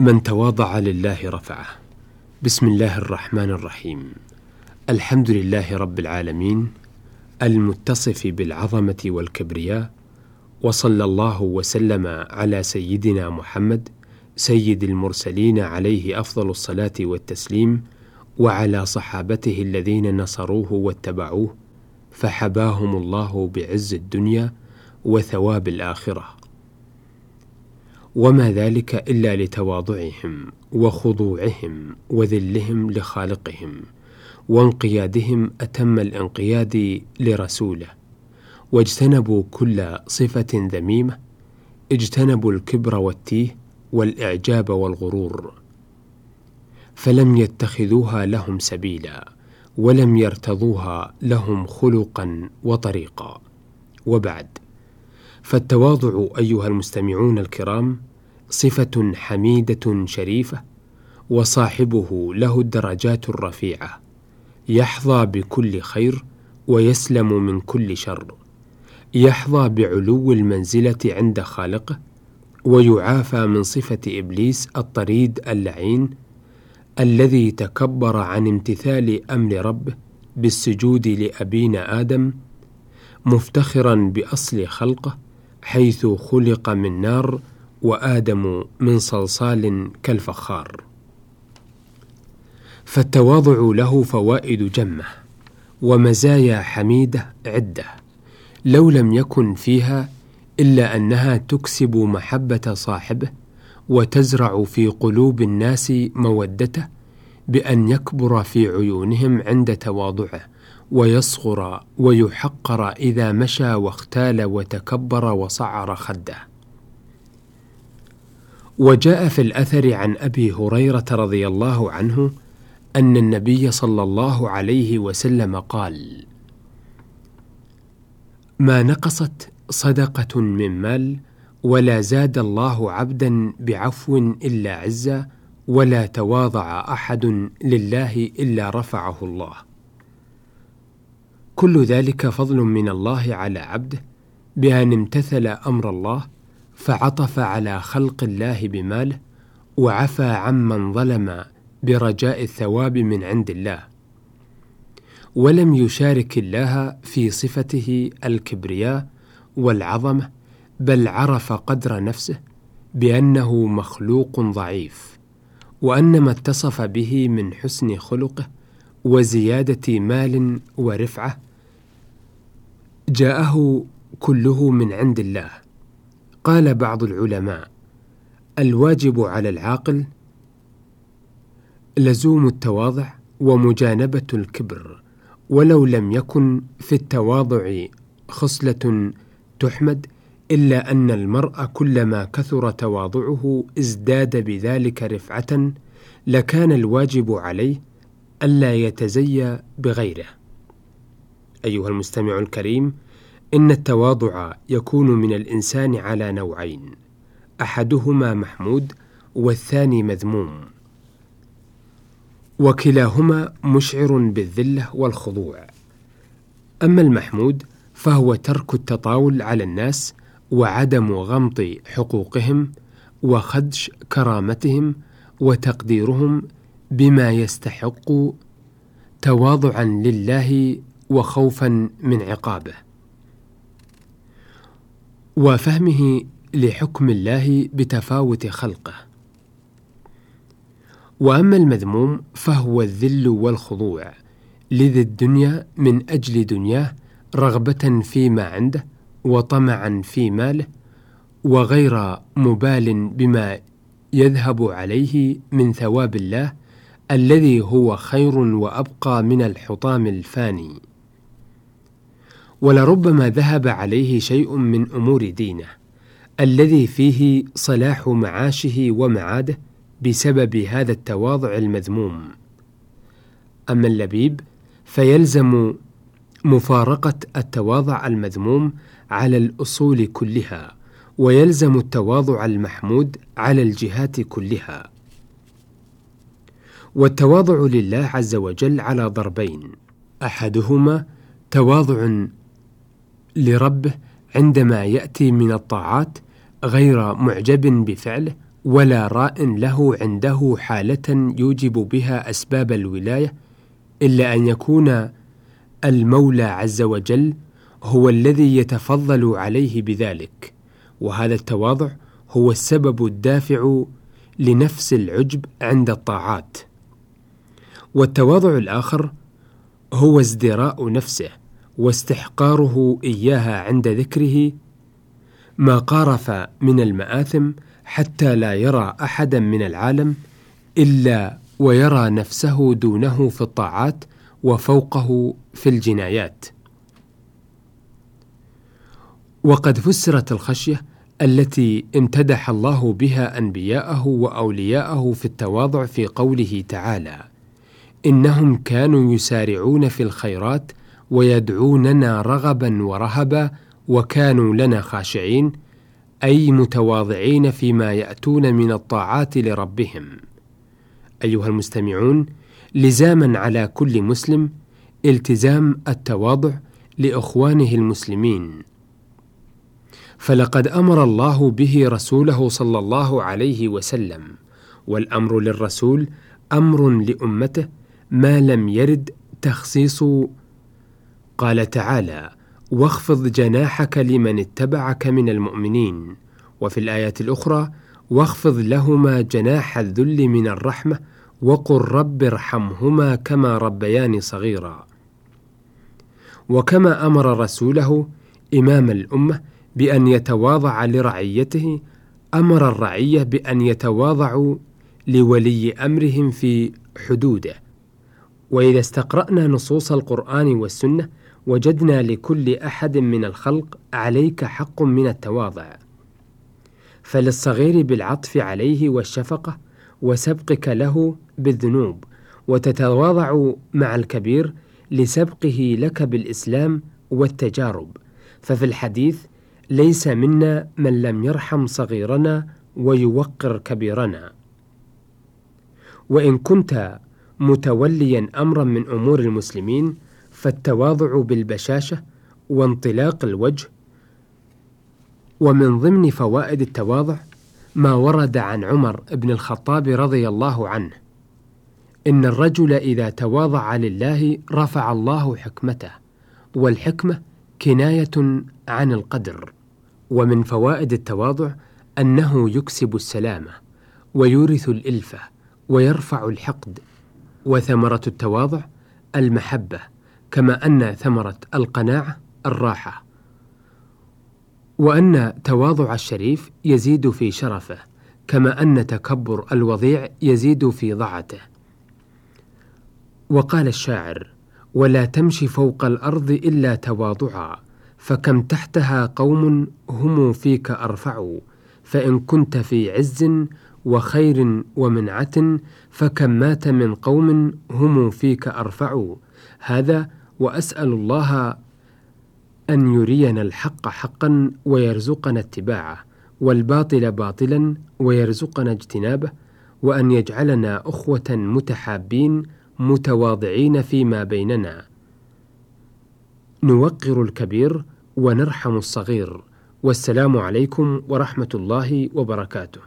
من تواضع لله رفعه. بسم الله الرحمن الرحيم. الحمد لله رب العالمين المتصف بالعظمة والكبرياء وصلى الله وسلم على سيدنا محمد سيد المرسلين عليه أفضل الصلاة والتسليم وعلى صحابته الذين نصروه واتبعوه فحباهم الله بعز الدنيا وثواب الآخرة. وما ذلك إلا لتواضعهم وخضوعهم وذلهم لخالقهم وانقيادهم أتم الانقياد لرسوله. واجتنبوا كل صفة ذميمة اجتنبوا الكبر والتيه والإعجاب والغرور. فلم يتخذوها لهم سبيلا ولم يرتضوها لهم خلقا وطريقا. وبعد فالتواضع أيها المستمعون الكرام صفة حميدة شريفة وصاحبه له الدرجات الرفيعة. يحظى بكل خير ويسلم من كل شر. يحظى بعلو المنزلة عند خالقه ويعافى من صفة إبليس الطريد اللعين الذي تكبر عن امتثال أمر ربه بالسجود لأبينا آدم مفتخرا بأصل خلقه حيث خلق من نار وآدم من صلصال كالفخار. فالتواضع له فوائد جمة ومزايا حميدة عدة لو لم يكن فيها إلا أنها تكسب محبة صاحبه وتزرع في قلوب الناس مودته بأن يكبر في عيونهم عند تواضعه. ويصغر ويحقر إذا مشى واختال وتكبر وصعر خده. وجاء في الأثر عن أبي هريرة رضي الله عنه أن النبي صلى الله عليه وسلم قال ما نقصت صدقة من مال ولا زاد الله عبدا بعفو إلا عزا ولا تواضع أحد لله إلا رفعه الله. كل ذلك فضل من الله على عبده بأن امتثل أمر الله فعطف على خلق الله بماله وعفى عمن ظلم برجاء الثواب من عند الله. ولم يشارك الله في صفته الكبرياء والعظمة بل عرف قدر نفسه بأنه مخلوق ضعيف وأن ما اتصف به من حسن خلقه وزيادة مال ورفعة جاءه كله من عند الله. قال بعض العلماء الواجب على العاقل لزوم التواضع ومجانبة الكبر ولو لم يكن في التواضع خصلة تحمد إلا أن المرء كلما كثر تواضعه ازداد بذلك رفعة لكان الواجب عليه ألا يتزيا بغيره. أيها المستمع الكريم إن التواضع يكون من الإنسان على نوعين أحدهما محمود والثاني مذموم. وكلاهما مشعر بالذلة والخضوع. أما المحمود فهو ترك التطاول على الناس وعدم غمط حقوقهم وخدش كرامتهم وتقديرهم بما يستحق تواضعا لله وخوفا من عقابه. وفهمه لحكم الله بتفاوت خلقه. وأما المذموم فهو الذل والخضوع لذي الدنيا من أجل دنياه رغبة فيما عنده وطمعا في ماله وغير مبال بما يذهب عليه من ثواب الله الذي هو خير وأبقى من الحطام الفاني. ولربما ذهب عليه شيء من أمور دينه الذي فيه صلاح معاشه ومعاده بسبب هذا التواضع المذموم. أما اللبيب فيلزم مفارقة التواضع المذموم على الأصول كلها ويلزم التواضع المحمود على الجهات كلها. والتواضع لله عز وجل على ضربين أحدهما تواضع لربه عندما يأتي من الطاعات غير معجب بفعله ولا راء له عنده حالة يوجب بها أسباب الولاية إلا أن يكون المولى عز وجل هو الذي يتفضل عليه بذلك. وهذا التواضع هو السبب الدافع لنفس العجب عند الطاعات. والتواضع الآخر هو ازدراء نفسه. واستحقاره إياها عند ذكره ما قارف من المآثم حتى لا يرى احدا من العالم إلا ويرى نفسه دونه في الطاعات وفوقه في الجنايات. وقد فسرت الخشية التي امتدح الله بها أنبياءه وأولياءه في التواضع في قوله تعالى إنهم كانوا يسارعون في الخيرات ويدعوننا رغبا ورهبا وكانوا لنا خاشعين أي متواضعين فيما يأتون من الطاعات لربهم. أيها المستمعون لزاما على كل مسلم التزام التواضع لإخوانه المسلمين. فلقد أمر الله به رسوله صلى الله عليه وسلم والأمر للرسول أمر لأمته ما لم يرد تخصيص قال تعالى واخفض جناحك لمن اتبعك من المؤمنين. وفي الايه الأخرى واخفض لهما جناح الذل من الرحمة وقل رب ارحمهما كما ربياني صغيرا. وكما أمر رسوله إمام الأمة بأن يتواضع لرعيته أمر الرعية بأن يتواضعوا لولي أمرهم في حدوده. وإذا استقرأنا نصوص القرآن والسنة وجدنا لكل أحد من الخلق عليك حق من التواضع. فللصغير بالعطف عليه والشفقة وسبقك له بالذنوب وتتواضع مع الكبير لسبقه لك بالإسلام والتجارب. ففي الحديث ليس منا من لم يرحم صغيرنا ويوقر كبيرنا. وإن كنت متوليا أمرا من أمور المسلمين فالتواضع بالبشاشة وانطلاق الوجه ومن ضمن فوائد التواضع ما ورد عن عمر بن الخطاب رضي الله عنه إن الرجل إذا تواضع لله رفع الله حكمته والحكمة كناية عن القدر. ومن فوائد التواضع أنه يكسب السلامة ويورث الإلفة ويرفع الحقد وثمرة التواضع المحبة كما أن ثمرة القناعه الراحة وأن تواضع الشريف يزيد في شرفه كما أن تكبر الوضيع يزيد في ضعته. وقال الشاعر ولا تمشي فوق الأرض إلا تواضعا فكم تحتها قوم هم فيك أرفع فإن كنت في عز وخير ومنعة فكم مات من قوم هم فيك أرفع هذا وأسأل الله أن يرينا الحق حقا ويرزقنا اتباعه والباطل باطلا ويرزقنا اجتنابه وأن يجعلنا أخوة متحابين متواضعين فيما بيننا. نوقر الكبير ونرحم الصغير. والسلام عليكم ورحمة الله وبركاته.